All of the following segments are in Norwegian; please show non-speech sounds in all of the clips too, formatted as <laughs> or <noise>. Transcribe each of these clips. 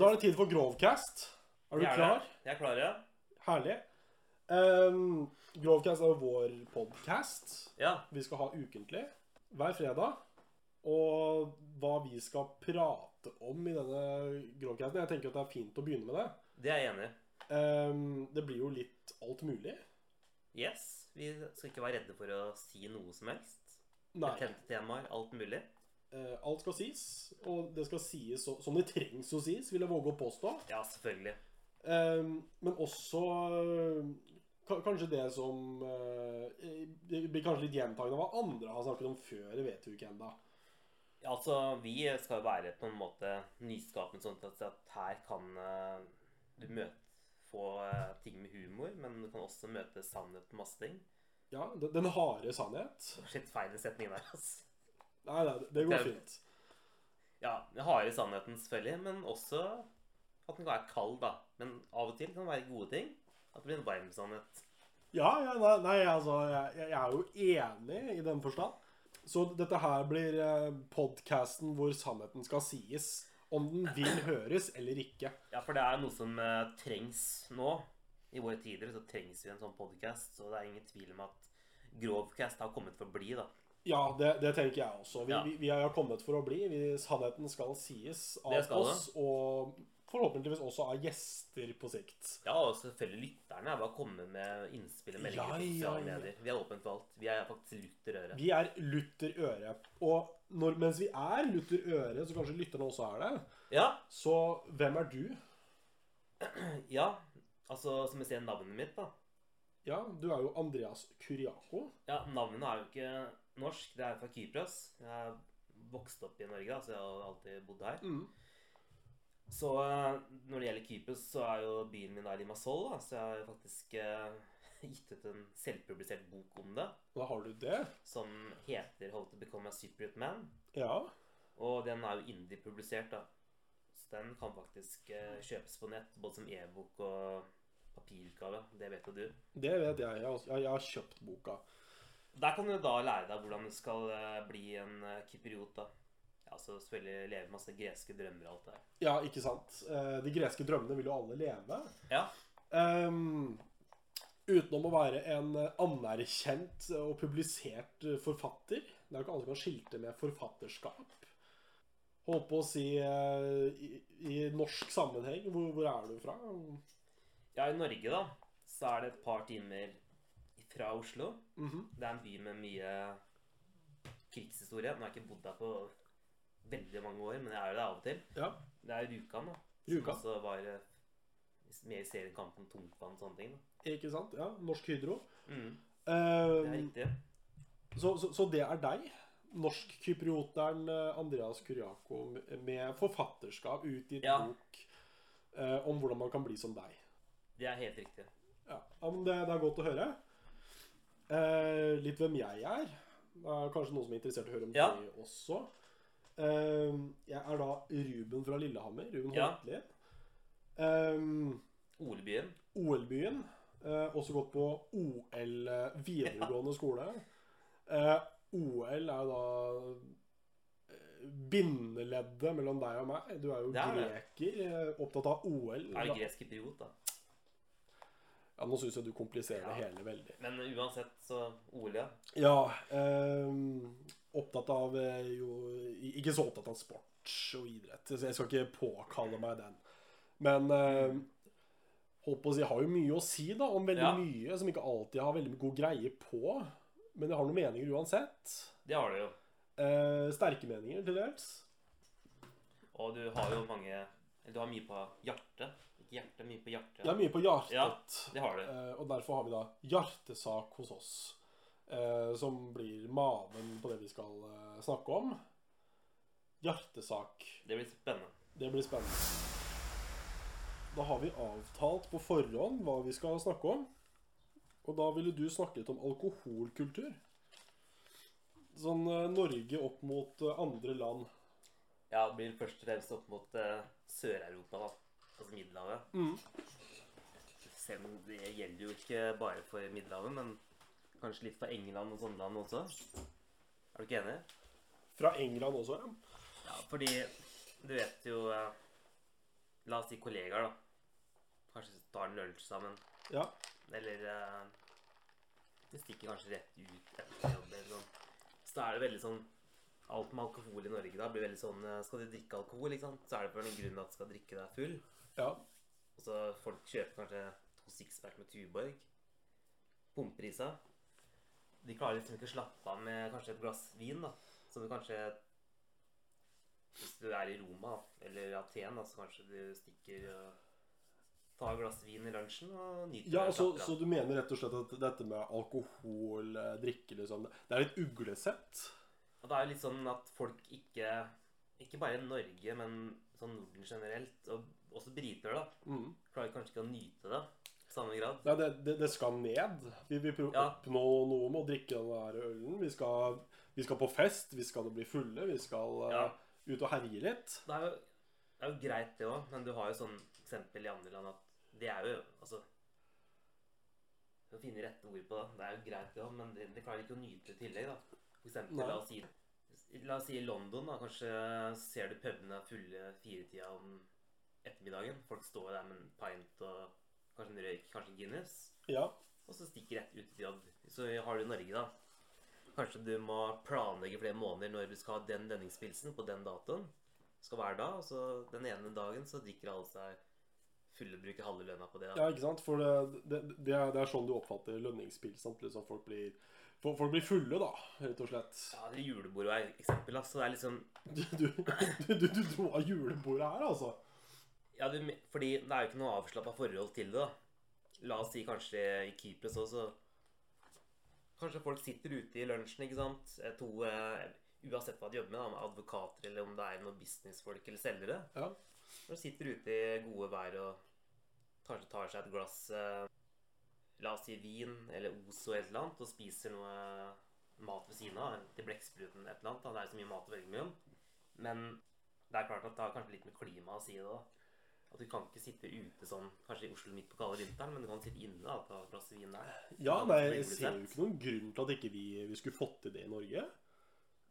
Da, er det tid for Grovcast. Er du Jeg klar? det. Jeg er klar, ja. Herlig. Um, Grovcast er vår podkast. Ja, Vi skal ha ukentlig hver fredag. Og hva vi skal prate om i denne Grovcasten Jeg tenker at det er fint å begynne med det. det er jeg enig i. Um, det blir jo litt alt mulig. Yes. Vi skal ikke være redde for å si noe som helst. Nei. Betente temaer, alt mulig. Eh, alt skal sies, og det skal sies så, som det trengs å sies, vil jeg våge å påstå. Ja, selvfølgelig. Um, men også eh, Kanskje det som eh, Det blir kanskje litt gjentagende av hva andre har snakket om før. Det vet ikke ennå. Ja, altså, vi skal jo være på en måte nyskapende sånn at at her kan du møte få ting med humor, men du kan også møte sannhet på masse ting. Ja, den, den harde sannhet. Shit, feil i setningen der, altså. Nei, nei, det går Det fint. Ja, harde sannheten selvfølgelig, men også at den kan være kald, da. Men av og til kan det være gode ting. At det blir en varm sannhet. Ja, ja, nei, nei altså, jeg, jeg er jo enig i den forstand. Så dette her blir podkasten podcasten hvor sannheten skal sies. Om den vil <clears throat> høres eller ikke. Ja, for det er noe som eh, trengs nå. I våre tider så trengs vi en sånn podcast, og det er ingen tvil om at Grovcast har kommet for å bli, da. Ja, det, det tenker jeg også. Vi, Ja. vi, vi har kommet for å bli. Vi, sannheten skal sies av Det skal det. oss, og forhåpentligvis også av gjester på sikt. Ja, og selvfølgelig lytterne. Bare komme med innspill og meldinger Ja, ja, ja. Vi er åpent for alt. Vi er faktisk lutter øre. Vi er lutter øre. Og når, mens vi er lutter øre, så kanskje lytterne også er det, Ja, så hvem er du? ja. Altså, som jeg ser navnet mitt, da. Ja, du er jo Andreas Kyriako. Ja, navnet er jo ikke norsk. Det er fra Kypros. Jeg er vokst opp i Norge, da, så jeg har alltid bodd her. Mm. Så eh, når det gjelder Kypros, så er jo byen min i Masol, da. Så jeg har faktisk eh, <laughs> gitt ut en selvpublisert bok om det. Da har du det. Som heter 'How to become a Cypriot man'. Ja. Og den er jo indie-publisert, da. Så den kan faktisk eh, kjøpes på nett, både som e-bok og papirutgave. Det vet jo du. Det vet jeg. Jeg, har- jeg, jeg har kjøpt boka. Der kan du da lære deg hvordan du skal eh, bli en uh, kypriot, da. Ja, så selvfølgelig leve masse greske drømmer og alt det der. Ja, ikke sant. Eh, De greske drømmene vil jo alle leve. Ja. Um, utenom å være en anerkjent og publisert forfatter. Det er jo ikke alle som kan skilte med forfatterskap. Holdt på å si eh, i, i norsk sammenheng. Hvor, hvor er du fra? Ja, i Norge, da, så er det et par timer fra Oslo. Mhm. Det er en by med mye krigshistorie. Nå har jeg ikke bodd der på veldig mange år, men jeg er jo der av og til. Ja. Det er Rjukan, da. Rjukan. Som også var eh, med i serien Kampen om tungtvann og sånne ting. da. Ikke sant? Ja, Norsk Hydro. Mm, det er riktig. så, så, så det er deg. Norsk-kyprioteren eh, Andreas Kuriako med forfatterskap utgitt Ja. bok eh, om hvordan man kan bli som deg. Det er helt riktig. Ja, ja, men det, det er godt å høre. Eh, litt hvem jeg er. Det er kanskje noen som er interessert i å høre om Ja. det også. Eh, jeg er da Ruben fra Lillehammer. Ruben Ja. Holtli. Eh, Olebyen. OL-byen. Eh, også gått på OL videregående videregående skole. Eh, OL er jo da eh, bindeleddet mellom deg og meg. Du er jo er greker, det. opptatt av OL. Er det gresk idiot, da? Ja, Nå syns jeg du kompliserer det Ja. hele veldig. Men uansett, så OL, ja. Ehm, opptatt av eh, jo Ikke så opptatt av sport og idrett, så jeg skal ikke påkalle meg den. Men eh, holdt på å si, jeg har jo mye å si da om veldig Ja. mye som ikke alltid har veldig god greie på. Men jeg har noen meninger uansett. Det har du jo. Eh, sterke meninger til dels. Og du har jo mange du har mye på hjertet. Ikke hjertet, mye på hjertet. Ja, mye på hjertet. Ja, det har du. Eh, og derfor har vi da hjertesak hos oss. Eh, som blir maven på det vi skal eh, snakke om. Hjertesak. Det blir spennende. Det blir spennende. Da har vi avtalt på forhånd hva vi skal snakke om. Og da ville du snakke litt om alkoholkultur. Sånn Norge opp mot andre land. Ja, det blir først og fremst opp mot Sør-Europa, da. Altså Middelhavet. Mm. Selv om det gjelder jo ikke bare for Middelhavet, men kanskje litt for England og sånne land også. Er du ikke enig? Fra England også, ja. Ja, fordi du vet jo eh, La oss si kollegaer, da. Kanskje tar en lunsj sammen. Ja. Eller det de stikker kanskje rett ut etter jobb. eller sånn. Så da er det veldig sånn Alt med alkohol i Norge da blir veldig sånn eh, Skal du drikke alkohol, ikke sant? så er det for en grunn at du skal drikke deg full. Ja. Og så folk kjøper kanskje to sixpack med Tuborg. Pumper i seg. De klarer liksom ikke å slappe av med kanskje et glass vin, da. Så du kanskje Hvis du er i Roma eller Aten, da, så kanskje du stikker og tar et glass vin i lunsjen og nyter Ja, det, så, så du mener rett og slett at dette med alkohol, eh, drikke, liksom Det er litt uglesett? Og det er jo litt sånn at folk ikke Ikke bare i Norge, men sånn Norden generelt, og også briter, da, Mm. klarer kanskje ikke å nyte det samme grad. Nei, det, det, det skal ned. Vi vil Ja. oppnå noe med å drikke den der ølen. Vi skal, vi skal på fest, vi skal bli fulle, vi skal ja. uh, ut og herje litt. Det er jo, det er jo greit, det òg, men du har jo sånn eksempel i andre land at det er jo Altså å finne rette ord på det. Det er jo greit, det òg, men det, det klarer ikke å nyte i tillegg, da. For eksempel, la oss si La oss si i London, da. Kanskje ser du pubene fulle firetida om ettermiddagen. Folk står der med en pint og kanskje en røyk, kanskje en Guinness. Ja. Og så stikker rett ut til jobb. Så har du Norge, da. Kanskje du må planlegge flere måneder når du skal ha den lønningspilsen på den datoen. Skal være da, og så den ene dagen så drikker alle seg fulle, bruker halve lønna på det. Da. ja, ikke sant? For det, det, det, er, det er sånn du oppfatter lønningspils. Sant? Liksom folk, blir, folk blir fulle, da, rett og slett. Ja, eller julebordet er et eksempel. Altså. Det er liksom Du, du, du, du, du dro av julebordet her, altså. Ja, du, fordi det er jo ikke noe avslappa forhold til det. da. La oss si kanskje i Kypros også, Kanskje folk sitter ute i lunsjen, ikke sant. Eh, To uh, Uansett hva de jobber med, da, med advokater eller om det er noen businessfolk eller selgere. Ja. Når de sitter ute i gode vær og kanskje tar seg et glass uh, La oss si vin eller os eller et eller annet, og spiser noe mat ved siden av. Til blekkspruten et eller annet. Da. Det er jo så mye mat å velge mellom. Men det er klart at det har kanskje litt med klimaet å si det. da. At du kan ikke sitte ute sånn, kanskje i Oslo midt på kalde vinteren, men du kan sitte inne da, og ta et glass vin der. Ja, nei, jeg ser jo ikke noen grunn til at ikke vi, vi skulle fått til det i Norge.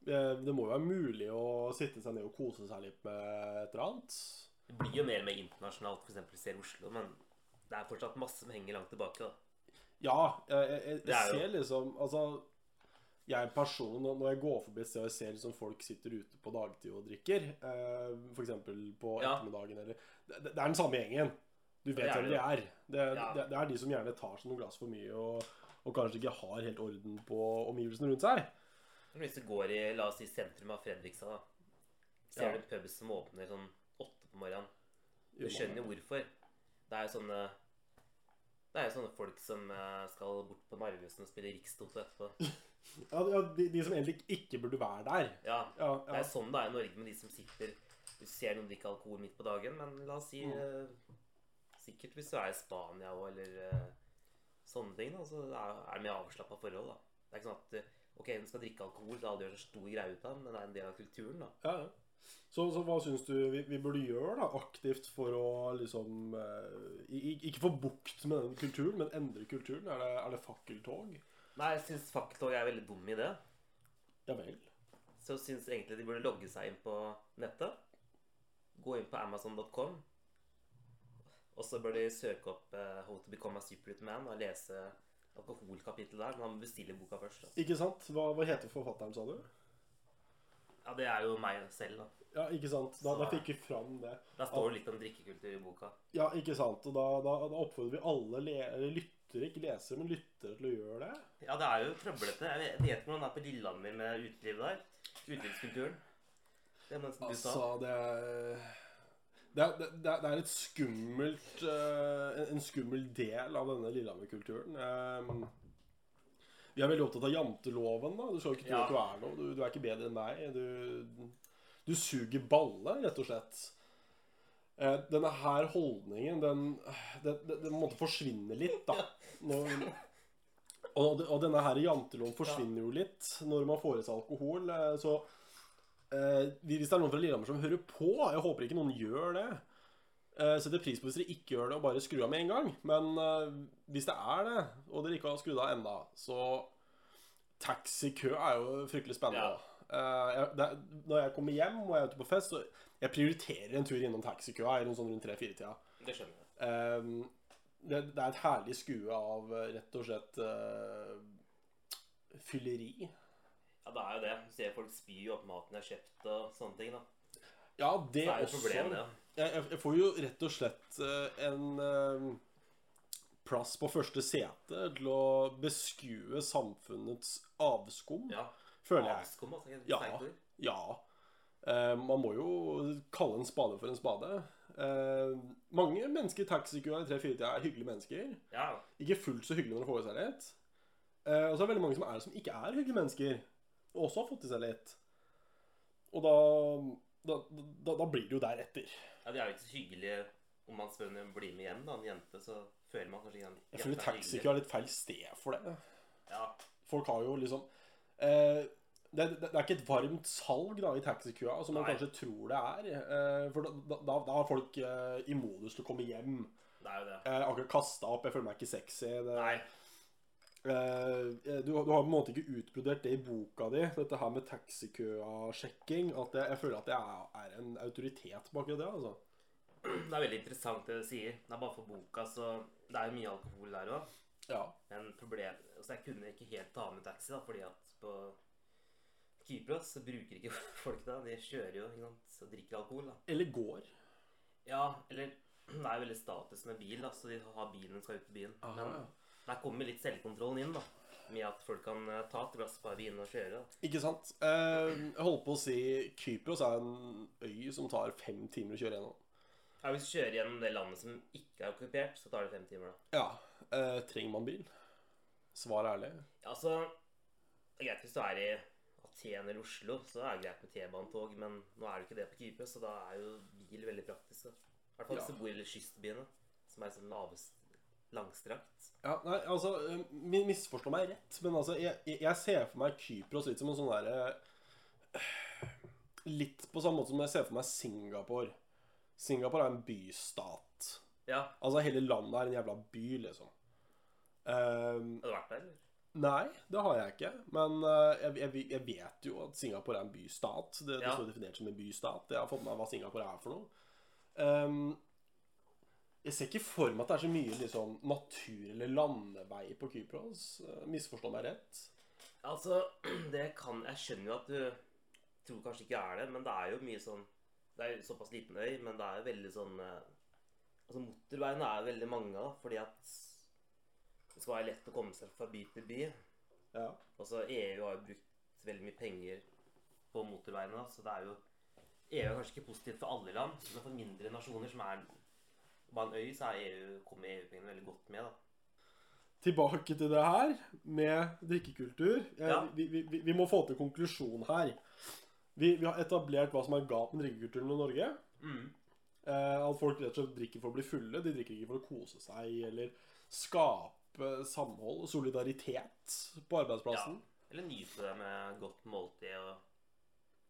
Eh, Det må jo være mulig å sitte seg ned og kose seg litt med et eller annet. Det blir jo mer med internasjonalt, f.eks. ser Oslo, men det er fortsatt masse som henger langt tilbake. da. Ja, jeg, jeg, jeg er ser liksom Altså, jeg personlig, når- jeg går forbi et sted og jeg ser liksom folk sitter ute på dagtid og drikker, eh, f.eks. på ettermiddagen eller det, det er den samme gjengen. Du vet hvem de er. Det, det, det er de som gjerne tar seg noen glass for mye og, og kanskje ikke har helt orden på omgivelsene rundt seg. Hvis du går i la oss si, sentrum av Fredrikstad, da, ser Ja. du pub som åpner sånn åtte på morgenen. Du skjønner jo hvorfor. Det er jo sånne det er jo sånne folk som eh, skal bort på Narvesen og spille Rikstoto etterpå. <laughs> Ja, ja de, de som egentlig ikke burde være der. Ja, Ja, Det er sånn det er i Norge med de som sitter Du ser noen drikke alkohol midt på dagen, men la oss si Mm. eh, Sikkert hvis du er i Spania òg, eller eh, sånne ting, da, så er er det mer avslappa forhold. da. Det er ikke sånn at eh, Ok, hun skal drikke alkohol, så alle gjør så stor greie ut av den, men det er en del av kulturen. da. Ja, ja. Så, så hva syns du vi, vi burde gjøre da, aktivt for å liksom eh, Ikke få bukt med den kulturen, men endre kulturen? Er det, er det fakkeltog? Nei, jeg syns fakkeltog er veldig dum idé. Ja vel. Så jeg syns egentlig de burde logge seg inn på nettet. Gå inn på amazon.com. Og så bør de søke opp eh, 'How to become a superhit man' og lese alkoholkapittelet der. Men man må bestille boka først. Da. Ikke sant? Hva, hva heter forfatteren, sa du? Ja, det er jo meg selv, da. Ja, ikke sant? Da, da fikk vi fram det. Der står det litt om drikkekultur i boka. Ja, ikke sant? Og da, da, da oppfordrer vi alle le eller lyttere, ikke lesere, men lyttere til å gjøre det. Ja, det er jo trøblete. Jeg vet- ikke hvordan det er på Lillehammer med utelivet der. Utelivskulturen. Det er nesten. Altså, det er det er, det, er, det er et skummelt eh, en- skummel del av denne Lillehammer-kulturen. Eh, vi er veldig opptatt av janteloven. da Du skal jo ikke tro Ja. at du er noe. Du, du er ikke bedre enn meg. Du, du suger balle, rett og slett. Eh, denne her holdningen, den, den, den, den måtte forsvinne litt, da. Når, og, og denne her janteloven forsvinner jo litt når man får i seg alkohol. eh, Så eh, hvis det er noen fra Lillehammer som hører på Jeg håper ikke noen gjør det. Eh, setter pris på hvis dere ikke gjør det og bare skrur av med en gang. Men eh, hvis det er det, og dere ikke har skrudd av enda, så Taxikø er jo fryktelig spennende. Ja. Eh, det, når jeg kommer hjem og jeg er ute på fest, så jeg prioriterer en tur innom taxikøa i sånn rundt tre-fire-tida. Det skjønner jeg. Eh, det, det er et herlig skue av eh, rett og slett eh, fylleri. Ja, det er jo det. Ser folk spy opp maten de har kjøpt og sånne ting, da. Ja, det Det er jo også. problem, ja. jeg, jeg, jeg får jo rett og slett en plass på første sete til å beskue samfunnets avskum, Ja. Føler jeg. Avskum, altså. Ja. Ja. Uh, man må jo kalle en spade for en spade. Uh, mange mennesker i taxikøa i 3-4-tida er hyggelige mennesker. Ja. Ikke fullt så hyggelige når de får i seg litt. Uh, og så er det veldig mange som er som ikke er hyggelige mennesker, og også har fått i seg litt. Og da, da, da, da blir det jo deretter. ja, de er jo ikke så hyggelige om man spør om de blir med hjem, da, en jente, så føler man kanskje ikke den Jeg føler er er litt feil sted for det. Ja. Folk har jo liksom eh, det, det, det er ikke et varmt salg da i taxikøa, som man Nei. kanskje tror det er. Eh, for da, da, da er folk eh, i modus til å komme hjem. Det er jo det. Eh, akkurat kasta opp. Jeg føler meg ikke sexy. Det, Nei. Eh, du, du har på en måte ikke utbrodert det i boka di, dette her med taxikøa-sjekking. At jeg, jeg føler at jeg er, er en autoritet bak det. altså. Det er veldig interessant det du sier. Det er bare for boka, så det er jo mye alkohol der òg. Ja. Men problem Så jeg kunne ikke helt ta med taxi, da, fordi at på Kypros så bruker ikke <laughs> folk det. De kjører jo ikke sant, og drikker alkohol. da. Eller går. Ja, eller <clears throat> det er jo veldig status med bil, da, så de har bilen skal ut i byen. Men der kommer litt selvkontrollen inn, da. Med at folk kan eh, ta et glass på bilen og kjøre. da. Ikke sant? Eh, jeg holdt på å si Kypros er en øy som tar fem timer å kjøre gjennom. Ja, Hvis du kjører gjennom det landet som ikke er okkupert, så tar det fem timer, da. Ja. Eh, trenger man bil? Svar ærlig. Ja, altså Det er greit hvis du er i Aten eller Oslo, så er det greit med T-banetog, men nå er det ikke det på Kypros, så da er jo bil veldig praktisk. da. I hvert fall hvis du bor i kystbyene, som er sånn lavest, langstrakt. Ja, nei, altså eh, mi- Misforstå meg rett, men altså jeg, jeg jeg ser for meg Kypros litt som en sånn derre Litt på samme måte som jeg ser for meg Singapore. Singapore er en bystat. Ja, Altså hele landet er en jævla by, liksom. Um, har du vært der, eller? Nei, det har jeg ikke. Men eh, jeg, jeg, jeg vet jo at Singapore er en bystat. Det, det står definert som en bystat. Jeg har fått med meg hva Singapore er for noe. Um, jeg ser ikke for meg at det er så mye liksom, natur- eller landevei på Kypros. Eh, Misforstå meg rett. Altså, <clears throat> det kan Jeg skjønner jo at du tror kanskje ikke er det, men det er jo mye sånn Det er jo såpass liten øy, men det er jo veldig sånn eh, Altså, motorveiene er veldig mange, da, fordi at det skal være lett å komme seg fra by til by. Ja. Altså, EU har jo brukt veldig mye penger på motorveiene, så det er jo EU er kanskje ikke positivt for alle land, men for mindre nasjoner som er bare en øy, så er EU, kommer EU-pengene veldig godt med. da. Tilbake til det her med drikkekultur. Jeg, Ja. Vi, vi, vi, må få til konklusjon her. Vi, vi har etablert hva som er galt med drikkekulturen i Norge. Eh, at folk rett og slett drikker for å bli fulle. De drikker ikke for å kose seg eller skape samhold og solidaritet på arbeidsplassen. Eller nyte det med godt måltid og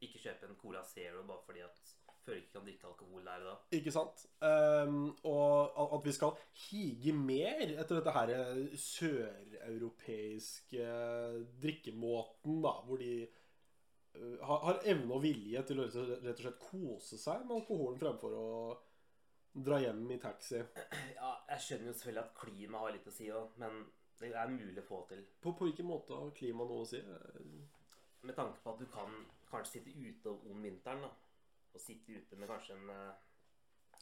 ikke kjøpe en Cola Zero bare fordi at føler ikke kan drikke alkohol der da. Ikke sant? Um, og at- vi skal hige mer etter dette her søreuropeiske drikkemåten, da, hvor de eh, har, har evne og vilje til å rett og slett kose seg med alkoholen fremfor å dra hjem i taxi. Ja, jeg skjønner jo selvfølgelig at klima har litt å si òg, men det er mulig å få til. På, på hvilken måte har klima noe å si? Med tanke på at du kan kanskje sitte ute om vinteren, da. Og sitte ute med kanskje en eh,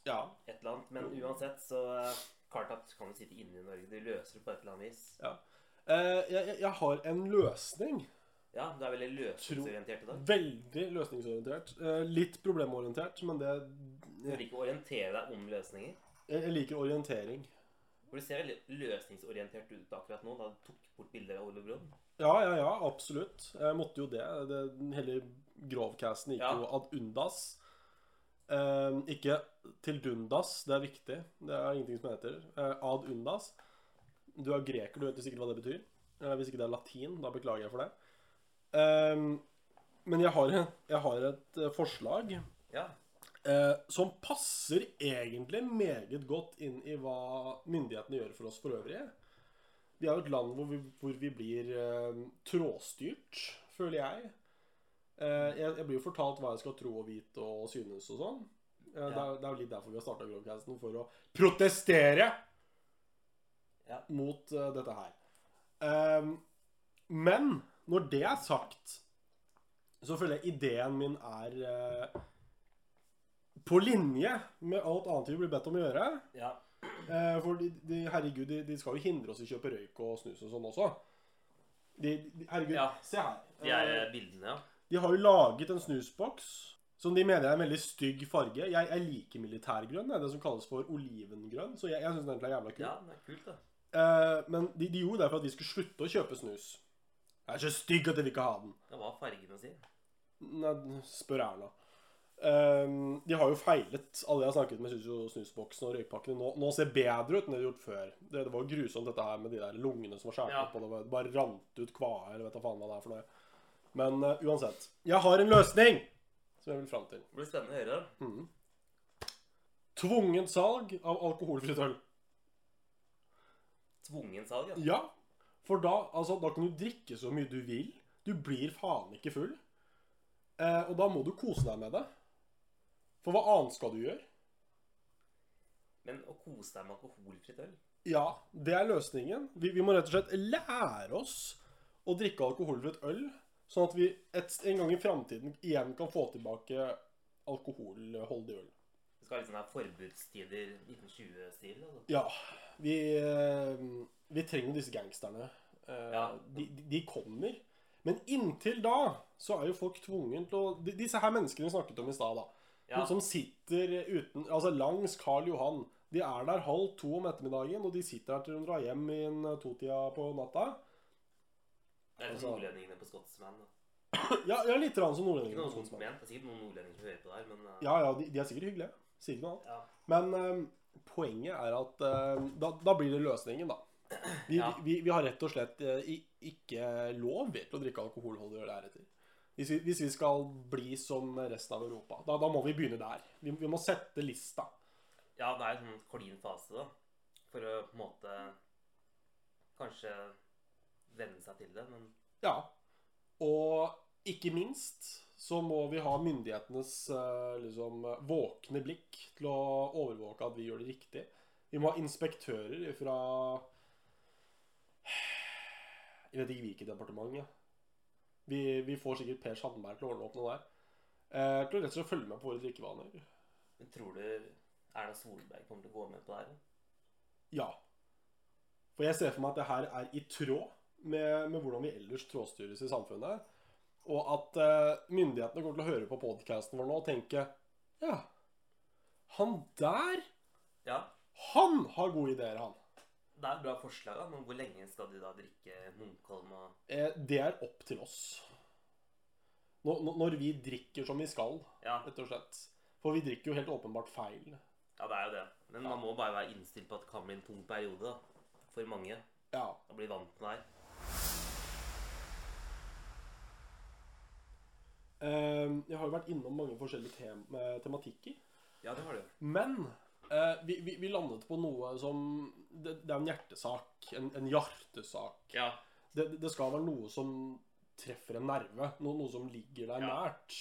Ja. et eller annet. Men uansett så eh, klart at du kan du sitte inne i Norge. Du løser det på et eller annet vis. ja. Eh, jeg- jeg har en løsning. Ja, du er veldig løsningsorientert i dag. Veldig løsningsorientert. Eh, litt problemorientert, men det Du liker å orientere deg om løsninger. Jeg liker orientering. For du ser veldig løsningsorientert ut akkurat nå, da du tok bort bilder av Ole Brumm. Ja, ja, ja, absolutt. Jeg måtte jo det. det hele grovcasten gikk Ja. jo ad undas. Eh, ikke til dundas, det er viktig. Det er ingenting som heter. Eh, ad undas. Du er greker, du vet sikkert hva det betyr. Eh, hvis ikke det er latin, da beklager jeg for det. Eh, men jeg har, jeg har et eh, forslag Ja. Eh, som passer egentlig meget godt inn i hva myndighetene gjør for oss for øvrig. Vi er jo et land hvor vi, hvor vi blir eh, trådstyrt, føler jeg. Eh, jeg, jeg blir jo fortalt hva jeg skal tro og vite og synes og sånn. Eh, det, er, det er jo litt derfor vi har starta Grovcasten, for å protestere Ja. mot eh, dette her. Ehm, men når det er sagt, så føler jeg ideen min er eh, på linje med alt annet vi blir bedt om å gjøre. Ja. Eh, for de, de, herregud, de, de skal jo hindre oss i å kjøpe røyk og snus og sånn også. Herregud, Ja. se her. De er Eh, eh, bildene, ja. de har jo laget en snusboks som de mener er en veldig stygg farge. Jeg, jeg liker militærgrønn, det er det som kalles for olivengrønn. Så jeg, jeg syns den er jævla kul. Ja, den er kult, det. Eh, men de, de gjorde det for at vi skulle slutte å kjøpe snus. Jeg er så stygg at jeg vil ikke ha den. Det var fargen å si. Nei, spør Erna. Eh, de har jo feilet. Alle jeg har snakket med, syns jo snusboksen og røykpakkene nå, nå ser bedre ut enn det de har gjort før. Det, det var jo grusomt, dette her med de der lungene som var skåret Ja. opp, og det var, bare rant ut kvaer, eller vet da faen hva det er for noe. Men uh, uansett. Jeg har en løsning som jeg vil fram til. Det blir spennende å høre. Mm. Tvungent salg av alkoholfritt øl. Tvungen salg, ja. Ja, for da, altså, da kan du drikke så mye du vil. Du blir faen ikke full. Eh, og da må du kose deg med det. For hva annet skal du gjøre? Men å kose deg med alkoholfritt øl Ja, det er løsningen. Vi, vi må rett og slett lære oss å drikke alkoholfritt øl, sånn at vi et, en gang i framtiden igjen kan få tilbake alkoholholdig øl. Det skal ha litt sånn her forbudstider 1920-stil. Altså. Ja, vi, eh, vi trenger disse gangsterne. Eh, Ja. de, de- de kommer. Men inntil da så er jo folk tvunget til å Disse her menneskene vi snakket om i stad, da. Ja. Som sitter uten Altså langs Karl Johan. De er der halv to om ettermiddagen, og de sitter der til de drar hjem i en eh, totida på natta. Det er litt altså, nordlendingene på Scotsman. Ja, ja litt rann som Ikke noe ment. Det er sikkert noen nordlendinger som hører på der, men uh... Ja, ja, de, de er sikkert hyggelige. Sier ikke noe annet. ja. Men um, poenget er at eh, da, da blir det løsningen, da. Vi, Ja. vi, vi har rett og slett uh, ikke lov til å drikke alkoholholdig øl heretter. Hvis vi, hvis vi skal bli som resten av Europa, da, da må vi begynne der. Vi, vi må sette lista. ja, det er en sånn klin fase, da. For å på en måte kanskje venne seg til det. Men Ja. Og ikke minst så må vi ha myndighetenes eh, liksom, våkne blikk til å overvåke at vi gjør det riktig. Vi må ha inspektører fra Jeg vet ikke hvilket departement. Ja. Vi, vi får sikkert Per Sandberg til å ordne opp noe der. Eh, til å rett og slett følge med på våre drikkevaner. men tror du Erna Solberg kommer til å gå med på det her? Ja. For jeg ser for meg at det her er i tråd med, med hvordan vi ellers trådstyres i samfunnet. Og at eh, myndighetene kommer til å høre på podkasten vår nå og tenke Ja, han der, Ja. han har gode ideer, han. Det er et bra forslag, da, men hvor lenge skal de da drikke Munkholm og Eh, det er opp til oss. Når, når- når vi drikker som vi skal, Ja, rett og slett. For vi drikker jo helt åpenbart feil. ja det er jo det. Men man må bare være innstilt på at det kan bli en tung periode da, for mange. Ja. Å bli vant med det her. Eh, jeg har jo vært innom mange forskjellige tem eh, tematikker. Ja, det har du. Men eh, vi, vi, vi landet på noe som Det, det er en hjertesak. En, en hjertesak. Ja. Det, det skal være noe som treffer en nerve. Noe, noe som ligger deg Ja. nært.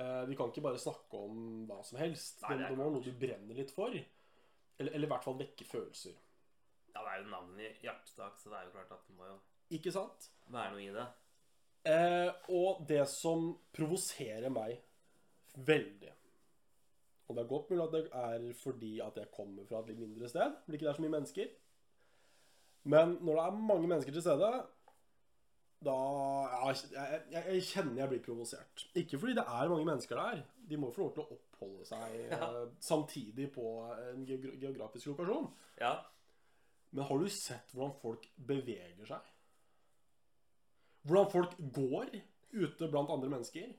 Uh, vi kan ikke bare snakke om hva som helst. Nei, det, må være noe du brenner litt for. Eller, eller i hvert fall vekke følelser. ja, det er jo navnet i hjertesak, så det er jo klart at det må jo Ikke sant? være noe i det. Uh, og det som provoserer meg veldig Og det er godt mulig at det er fordi at jeg kommer fra et litt mindre sted, det ikke er så mye mennesker. Men når det er mange mennesker til stede, da ja, jeg, jeg, jeg kjenner jeg blir provosert. Ikke fordi det er mange mennesker der. De må få lov til å oppholde seg <laughs> ja. samtidig på en geografisk lokasjon. Ja. Men har du sett hvordan folk beveger seg? Hvordan folk går ute blant andre mennesker?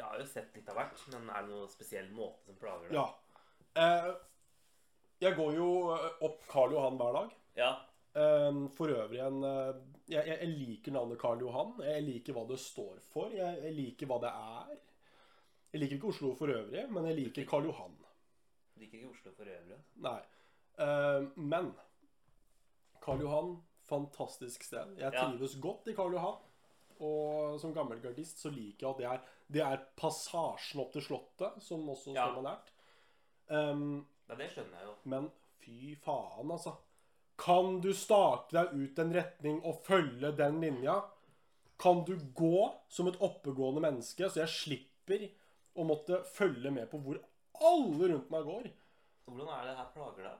Jeg har jo sett litt av hvert, men er det noen spesiell måte som plager deg? Ja. Eh, jeg går jo eh, opp Karl Johan hver dag. Ja. Eh, for øvrig en eh, jeg, jeg liker navnet Karl Johan. Jeg liker hva det står for. Jeg, jeg liker hva det er. Jeg liker ikke Oslo for øvrig, men jeg liker Karl Johan. Du Liker ikke Oslo for øvrig. Nei. Eh, men Karl Johan, fantastisk sted. Jeg Ja. trives godt i Karl Johan. Og som gammel gardist så liker jeg at det er, det er passasjen opp til Slottet, som også Ja. står meg nært. Um, Ja, det skjønner jeg jo. men fy faen, altså. Kan du stake deg ut en retning og følge den linja? Kan du gå som et oppegående menneske, så jeg slipper å måtte følge med på hvor alle rundt meg går? Hvordan er det her plager deg?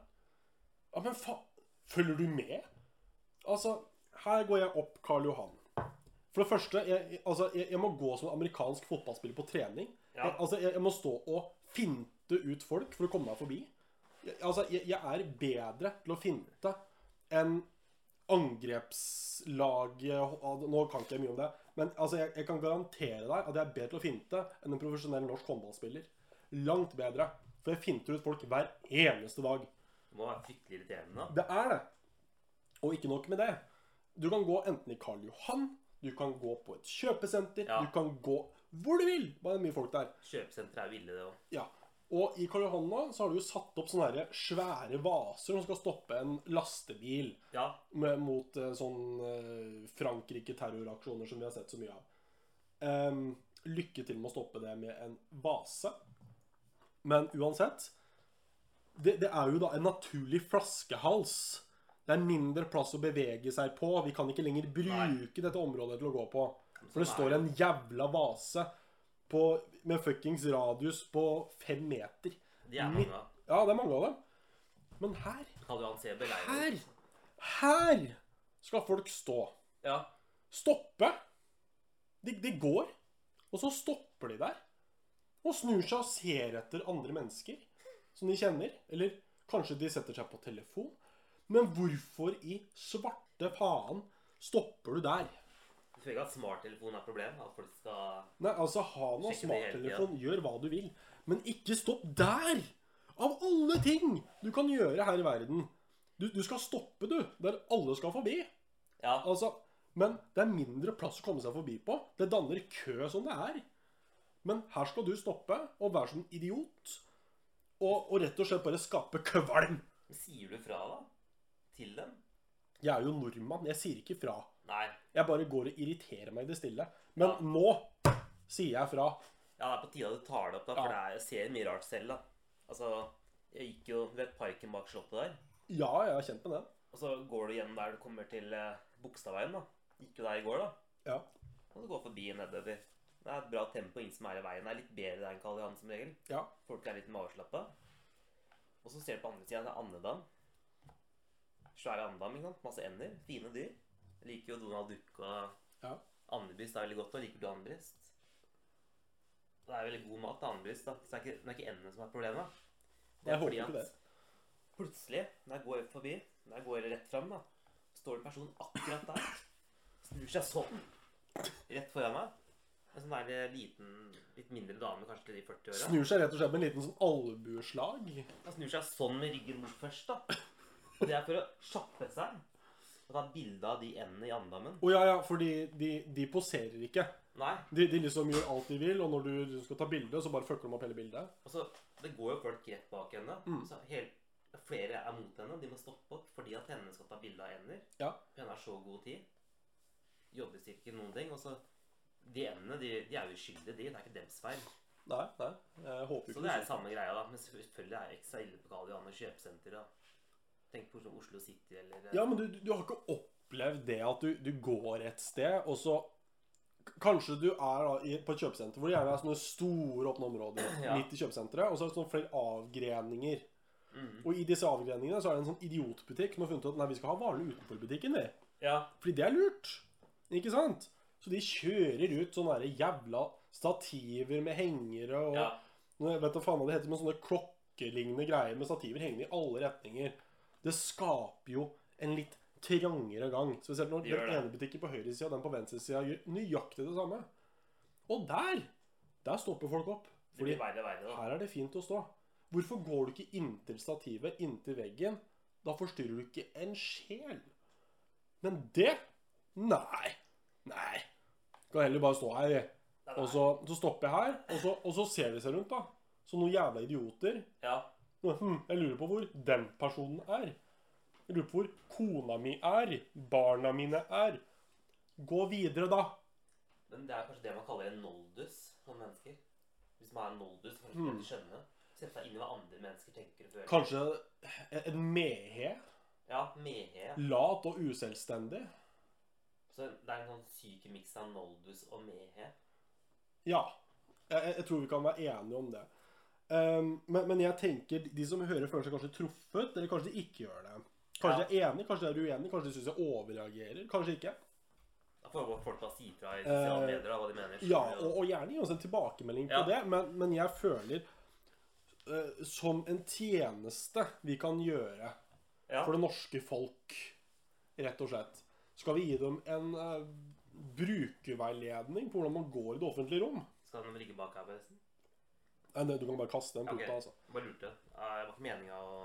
Ja, men faen Følger du med? Altså, her går jeg opp Karl Johan. For det første, jeg, altså, jeg, jeg må gå som amerikansk fotballspiller på trening. Ja. Jeg, altså, jeg, må stå og finte ut folk for å komme meg forbi. Altså, jeg, er bedre til å finte enn angrepslaget Nå kan ikke jeg mye om det, men altså, jeg, jeg kan garantere deg at jeg er bedre til å finte enn en profesjonell norsk håndballspiller. Langt bedre. For jeg finter ut folk hver eneste dag. Det må være fryktelig irriterende. Det er det. Og ikke nok med det. Du kan gå enten i Karl Johan, du kan gå på et kjøpesenter, Ja. du kan gå hvor du vil. Bare det er mye folk der. Kjøpesenter er ville, det òg. Ja. Og i Karl Johan nå så har du jo satt opp sånne svære vaser som skal stoppe en lastebil Ja. med, mot eh, sånn eh, Frankrike-terroraksjoner som vi har sett så mye av. Um, lykke til med å stoppe det med en vase. Men uansett det, det er jo da en naturlig flaskehals. Det er mindre plass å bevege seg på. Vi kan ikke lenger bruke dette området til å gå på. For det står en jævla vase på, med fuckings radius på fem meter. De er mange. Ja, det er mange av dem. Men her her, her skal folk stå. Ja. Stoppe. De, de går, og så stopper de der. Og snur seg og ser etter andre mennesker som de kjenner. Eller kanskje de setter seg på telefon. Men hvorfor i svarte faen stopper du der? Du føler ikke at smarttelefon er et problem? At folk skal Nei, altså, ha nå smarttelefon, gjør hva du vil. Men ikke stopp der! Av alle ting du kan gjøre her i verden. Du, du skal stoppe, du, der alle skal forbi. Ja. Altså, men det er mindre plass å komme seg forbi på. Det danner kø som det er. Men her skal du stoppe og være som en idiot. Og, og rett og slett bare skape kvalm. Sier du fra, da? Til dem? Jeg er jo nordmann. Jeg sier ikke fra. Nei. Jeg bare går og irriterer meg i det stille. Men Ja. nå sier jeg fra. Ja, det er på tide at du tar det opp, da, for det er, jeg ser mye rart selv. da. Altså, Jeg gikk jo ved parken bak Slottet der. Ja, jeg har kjent med den. Og så går du gjennom der du kommer til eh, Bogstadveien. da. Gikk jo der i går, da. Ja. Og du går forbi nedover. Det er et bra tempo, inn som er i veien. Det er litt bedre der enn Karl Johan som regel. Ja. Folk er litt mer avslappa. Og så ser du på andre sida, det er andedam. Svære andam. ikke sant. Masse ender. Fine dyr. Jeg liker jo Donald Duck og Ja. andebryst er veldig godt. Og liker du andebryst? Det er veldig god mat, da. Så det er ikke, det er ikke endene som er problemet. Det er fordi at plutselig, når jeg går forbi, når jeg går rett fram, da, står det en person akkurat der. Snur seg sånn. Rett foran meg. En sånn der liten, litt mindre dame, kanskje til de 40 åra. Snur seg rett og slett med en liten sånn albueslag. Han snur seg sånn med ryggen mot først, da. Og det er for å kjappe seg. Og ta bilde av de endene i andammen. Å ja, ja, for de, de poserer ikke. Nei. De, de liksom gjør alt de vil, og når du skal ta bilde, så bare fucker de opp hele bildet. Altså, det går jo folk rett bak henne. Mm. Så helt, flere er mot henne. De må stoppe opp fordi at henne skal ta bilde av ender. Ja. Henne har så god tid. Jobbes ikke noen ting. Og så De endene de, de er jo uskyldige, de. Det er ikke deres feil. Nei, nei. Jeg håper ikke Så det er samme greia, da. Men selvfølgelig er det ekstra ille på Karl Johan og kjøpesenter. da. Tenk på sånn Oslo City eller eh, Ja, men du, du har ikke opplevd det at du, du går et sted, og så Kanskje du er da i, på et kjøpesenter hvor det gjerne er sånne store åpne områder <clears throat> Ja. midt i kjøpesenteret, og så er det sånne flere avgreninger. mm. Og i disse avgreningene så er det en sånn idiotbutikk som har funnet ut at nei, vi skal ha varene utenfor butikken, vi. Ja. Fordi det er lurt. Ikke sant? Så de kjører ut sånne jævla stativer med hengere og ja. Vet du faen hva det heter, men sånne klokkelignende greier med stativer hengende i alle retninger. Det skaper jo en litt trangere gang. Spesielt når den ene butikken på høyresida og den på venstresida gjør nøyaktig det samme. Og der der stopper folk opp. Fordi verre verre, her er det fint å stå. Hvorfor går du ikke inntil stativet, inntil veggen? Da forstyrrer du ikke en sjel. Men det Nei. Nei. Kan heller bare stå her. Og så, så stopper jeg her, og så, og så ser de seg rundt, da. Som noen jævla idioter. Ja. Hm, jeg lurer på hvor den personen er. Jeg lurer på hvor kona mi er. Barna mine er. Gå videre, da. Men det er kanskje det man kaller en noldus som mennesker. Hvis man er en noldus, kanskje man mm. skjønne. Sette seg inn i hva andre mennesker tenker og føler. Kanskje en mehe? Ja, mehe. Lat og uselvstendig? Så det er en sånn syk miks av noldus og mehe. Ja. Jeg- jeg tror vi kan være enige om det. Um, men, men jeg tenker de som hører, føler seg kanskje truffet, eller kanskje de ikke gjør det. Kanskje de er enige, kanskje de er uenige, kanskje de syns jeg overreagerer. Kanskje ikke. Da får folk bare si fra i sosiale Eh, medier hva de mener. Ja, og, og gjerne gi oss en tilbakemelding på det, men, men jeg føler uh, som en tjeneste vi kan gjøre ja. for det norske folk, rett og slett, skal vi gi dem en uh, brukerveiledning på hvordan man går i det offentlige rom. Skal de ligge bak her, forresten? Nei, nei, du kan bare kaste den Ok. okay. altså. Bare lurte. er Det var ikke meninga å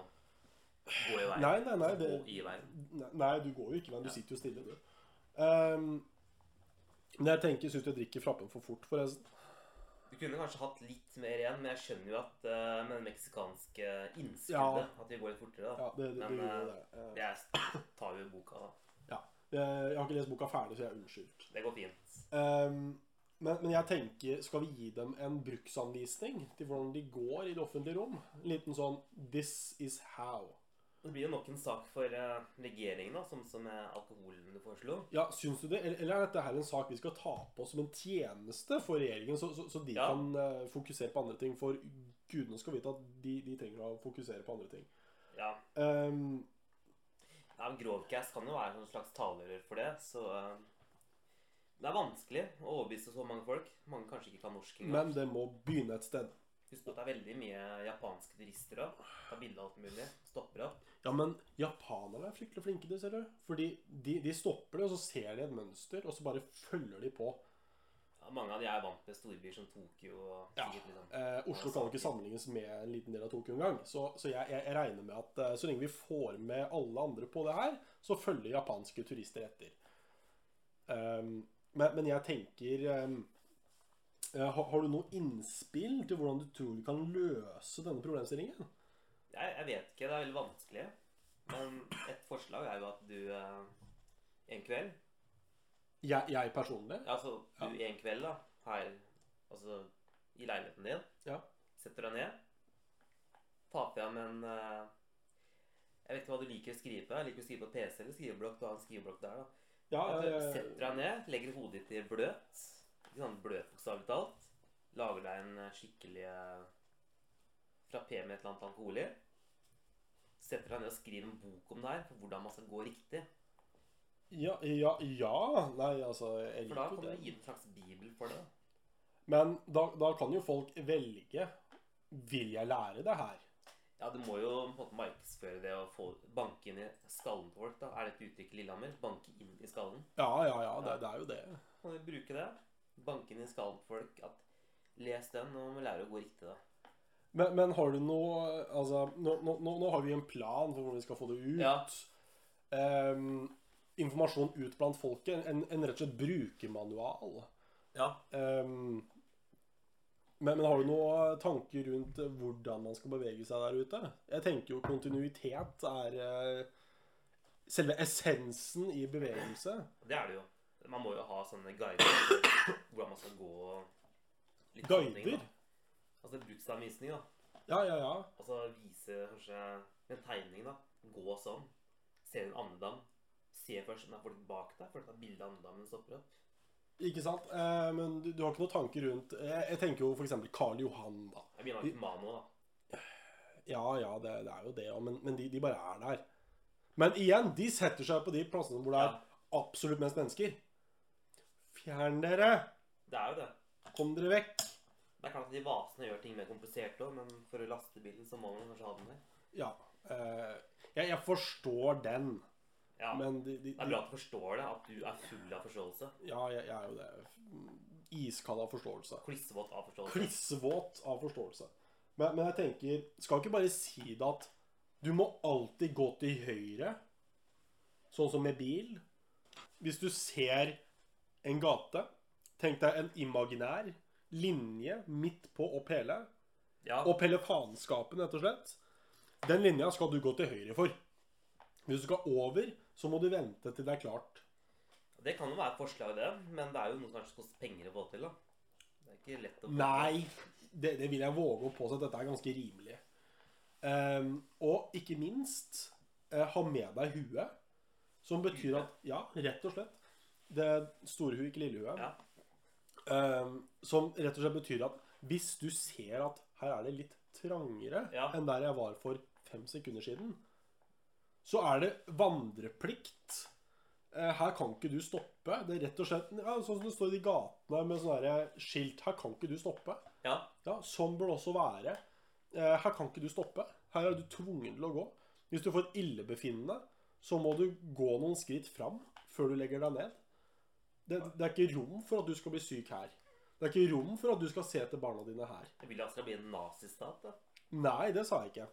gå i veien. Nei, nei, nei, det, Gå i veien. Nei, du går jo ikke, men du sitter jo stille, du. Um, men jeg tenker, syns du jeg drikker frappen for fort, forresten? Du kunne kanskje hatt litt mer igjen, men jeg skjønner jo at uh, med det meksikanske innskuddet At vi går litt fortere, da. Ja, det, det, Men, det eh, det. Eh, Jeg tar jo boka, da. ja. Jeg jeg har ikke lest boka ferdig, så jeg er unnskyldt. Det går fint. Ehm, men, men jeg tenker, skal vi gi dem en bruksanvisning til hvordan de går i det offentlige rom? En liten sånn 'This is how'. Det blir jo nok en sak for eh, regjeringen, da, som, som er alkoholen du foreslo. Ja, syns du det? Eller, eller er dette her en sak vi skal ta på som en tjeneste for regjeringen, så, så, så de Ja. kan uh, fokusere på andre ting? For gudene skal vite at de, de trenger å fokusere på andre ting. Ja. Um, ja Grovcast kan jo være en slags talerør for det, så eh, Det er vanskelig å overbevise så mange folk. Mange kanskje ikke kan norsk engang. men det må begynne et sted. Husk på at det er veldig mye japanske turister òg. Tar bilde av alt mulig. Stopper opp. Ja, men japanere er fryktelig flinke, det ser du. Fordi de, de stopper det, og så ser de et mønster, og så bare følger de på. Ja, mange av de er vant med storbyer som Tokyo og Ja. sikkert liksom Eh, Oslo kan jo ikke sammenlignes med en liten del av Tokyo engang. Så, så jeg, jeg, regner med at eh, så lenge vi får med alle andre på det her, så følger japanske turister etter. Ehm, men, men jeg tenker eh, har, har du noe innspill til hvordan du tror vi kan løse denne problemstillingen? jeg, jeg vet ikke. Det er veldig vanskelig. Men et forslag er jo at du uh, en kveld Jeg, jeg personlig? Altså du Ja. en kveld, da, her Altså i leiligheten din, Ja. setter deg ned, tar med en uh, Jeg vet ikke hva du liker å skrive på. Jeg liker å skrive på PC eller skriveblokk. Du har en skriveblokk der, da. Ja, At du setter deg ned, legger hodet ditt i bløt. Ikke sånn bløt bokstavelig talt. Lager deg en skikkelig eh, frappé med et eller annet alkohol i. Setter deg ned og skriver en bok om det her, for hvordan man skal gå riktig. ja, ja, ja Nei, altså jeg For da kan du gi en slags bibel for det. Men da, da kan jo folk velge Vil jeg lære det her? Ja, du må jo på en måte markedsføre det og få banke inn i skallen på folk. da. Er det et uttrykk Lillehammer? Banke inn i skallen. Ja, ja, ja, det, det er jo det. Kan du bruke det? Banke inn i skallen på folk at Les den, og må lære å gå riktig, da. Men, men har du noe Altså, nå, nå, nå har vi en plan for hvordan vi skal få det ut. Ja. Um, informasjon ut blant folket. En, en rett og slett brukermanual. Ja. Ehm, men, men har du noen tanker rundt hvordan man skal bevege seg der ute? Jeg tenker jo kontinuitet er eh, selve essensen i bevegelse. Det er det jo. Man må jo ha sånne guider hvordan man skal gå. litt Guider? da. Altså bruksanvisning, da. Ja, ja, ja. Altså vise kanskje en tegning, da. Gå sånn. Se en andedam. Se først om det er folk bak deg, Følg at tar bilde av andedammen stopper opp. Ikke sant? Eh, men du, du har ikke noen tanker rundt Jeg, jeg tenker jo f.eks. Karl Johan, da. Jeg begynner med Mano, da. Ja, ja, det, det er jo det, òg, men, men de, de bare er der. Men igjen, de setter seg på de plassene hvor det er Ja. absolutt mest mennesker. Fjern dere! Det er jo det. Kom dere vekk! Det er klart at de vasene gjør ting mer komplisert òg, men for å laste bilen så må man kanskje ha den der. Ja. Eh, jeg, jeg forstår den, Ja, men de, de, Det er bra at du forstår det, at du er full av forståelse. Ja, jeg, jeg er jo det. Iskald av forståelse. Klissvåt av forståelse. Klissvåt av forståelse. Men, men jeg tenker Skal ikke bare si det at du må alltid gå til høyre, sånn som med bil. Hvis du ser en gate, tenk deg en imaginær linje midt på opp hele. Ja, Opp hele faenskapen, rett og slett. Den linja skal du gå til høyre for. Hvis du skal over, så må du vente til det er klart. Det kan jo være et forslag, det. Men det er jo noe som kanskje koster penger å få til. da. Det er ikke lett å få Nei, det, det vil jeg våge å påstå at dette er ganske rimelig. Um, og ikke minst uh, ha med deg huet, som betyr at Ja, rett og slett. Det store huet, ikke lille huet. Ja. Um, som rett og slett betyr at hvis du ser at her er det litt trangere Ja. enn der jeg var for fem sekunder siden, så er det vandreplikt. Eh, Her kan ikke du stoppe. Det er rett og slett ja, Sånn som det står i gatene med sånne skilt. Her kan ikke du stoppe. Ja, Ja, Sånn bør det også være. Eh, Her kan ikke du stoppe. Her er du tvungen til å gå. Hvis du får et illebefinnende, så må du gå noen skritt fram før du legger deg ned. Det, det er ikke rom for at du skal bli syk her. Det er ikke rom for at du skal se til barna dine her. Jeg vil at det skal bli en nazistat. da. Nei, det sa jeg ikke.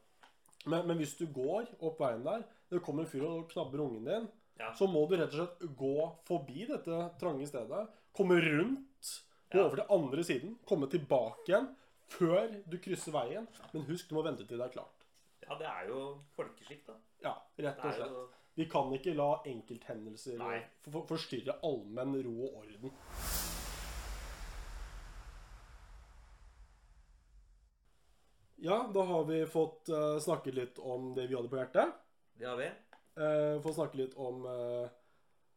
Men, men hvis du går opp veien der, det kommer en fyr og knabber ungen din, Ja. så må du rett og slett gå forbi dette trange stedet, komme rundt, gå Ja. over til andre siden, komme tilbake igjen før du krysser veien. Men husk, du må vente til det er klart. Ja, det er jo folkeskikk, da. Ja, rett og slett. jo Vi kan ikke la enkelthendelser for, forstyrre allmenn ro og orden. Ja, da har vi fått uh, snakket litt om det vi hadde på hjertet. Det har vi. Uh, Få snakke litt om uh,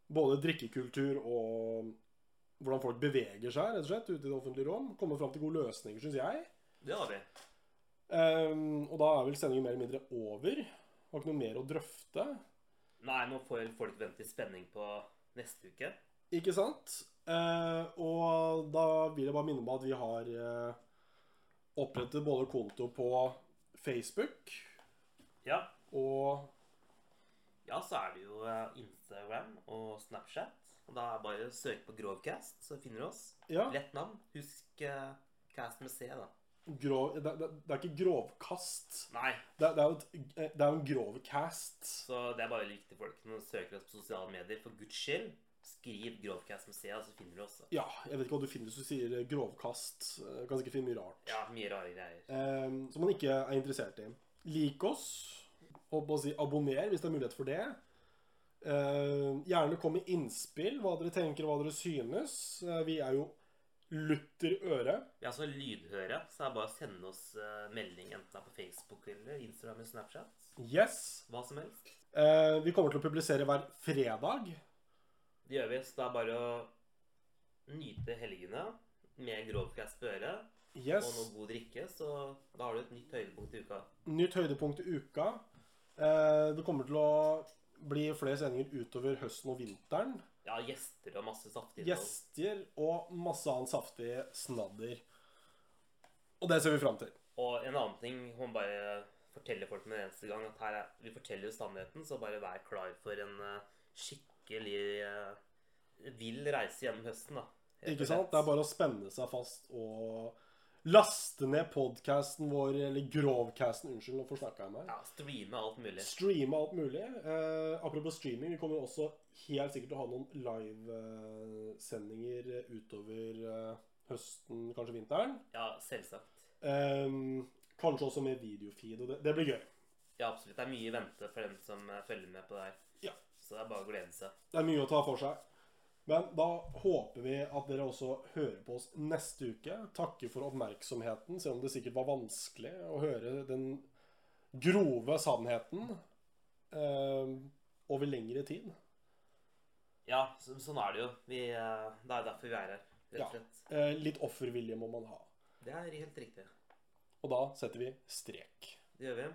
både drikkekultur og hvordan folk beveger seg rett og slett ute i det offentlige rom. Komme fram til gode løsninger, syns jeg. Det har vi. Um, og da er vel sendingen mer eller mindre over. Har ikke noe mer å drøfte. Nei, nå får folk vente i spenning på neste uke. Ikke sant? Uh, og da vil jeg bare minne om at vi har opprettet både konto på Facebook Ja. og Ja, så er det jo eh, Instagram og Snapchat. Og da er det bare å søke på Grovcast, så finner du oss. Ja, Lett navn. Husk uh, cast med C, da. grov, det, det, det er ikke grovkast. Nei, Det, det er jo et, eh, det er jo en grovcast. så det er bare viktig folk når de søker oss på sosiale medier. For guds skyld, skriv Grovcast med C, så finner du oss. Ja, jeg vet ikke hva du finner hvis du sier eh, grovkast. Du Kan sikkert finne mye rart. Ja, mye rare greier. Eh, som man ikke er interessert i. Lik oss. På å si abonner hvis det er mulighet for det. Eh, gjerne kom med innspill, hva dere tenker og hva dere synes. Eh, vi er jo lutter øre. Vi er altså lydhøre, så det er bare å sende oss eh, melding enten det er på Facebook eller Instagram eller Snapchat. Yes. Hva som helst. Eh, vi kommer til å publisere hver fredag. Det gjør vi, så det er bare å nyte helgene med Grovcast på øret Yes. og noe god drikke, så da har du et nytt høydepunkt i uka. Nytt høydepunkt i uka. Eh, det kommer til å bli flere sendinger utover høsten og vinteren. Ja, gjester og masse saftig. Gjester og masse annen saftig snadder. Og det ser vi fram til. Og en annen ting hun bare forteller folk med en eneste gang, at her er, vi forteller jo sannheten, så bare vær klar for en eh, skikkelig eh, vil reise gjennom høsten, da. Ikke sant? Det er bare å spenne seg fast og laste ned podcasten vår, eller grovcasten, unnskyld, nå forsnakka jeg meg. Ja, streame alt mulig. Streame alt mulig. Eh, apropos streaming, vi kommer også helt sikkert til å ha noen livesendinger utover eh, høsten, kanskje vinteren. Ja, selvsagt. Eh, kanskje også med videofeed, og det, det blir gøy. Ja, absolutt. Det er mye i vente for dem som eh, følger med på det her. Så det er bare å glede seg. Det er mye å ta for seg. Men da håper vi at dere også hører på oss neste uke. Takker for oppmerksomheten, selv om det sikkert var vanskelig å høre den grove sannheten eh, over lengre tid. Ja, så, sånn er det jo. Vi, eh, det er derfor vi er her, rett Ja. og slett. Eh, litt offervilje må man ha. Det er helt riktig. Og da setter vi strek. Det gjør vi.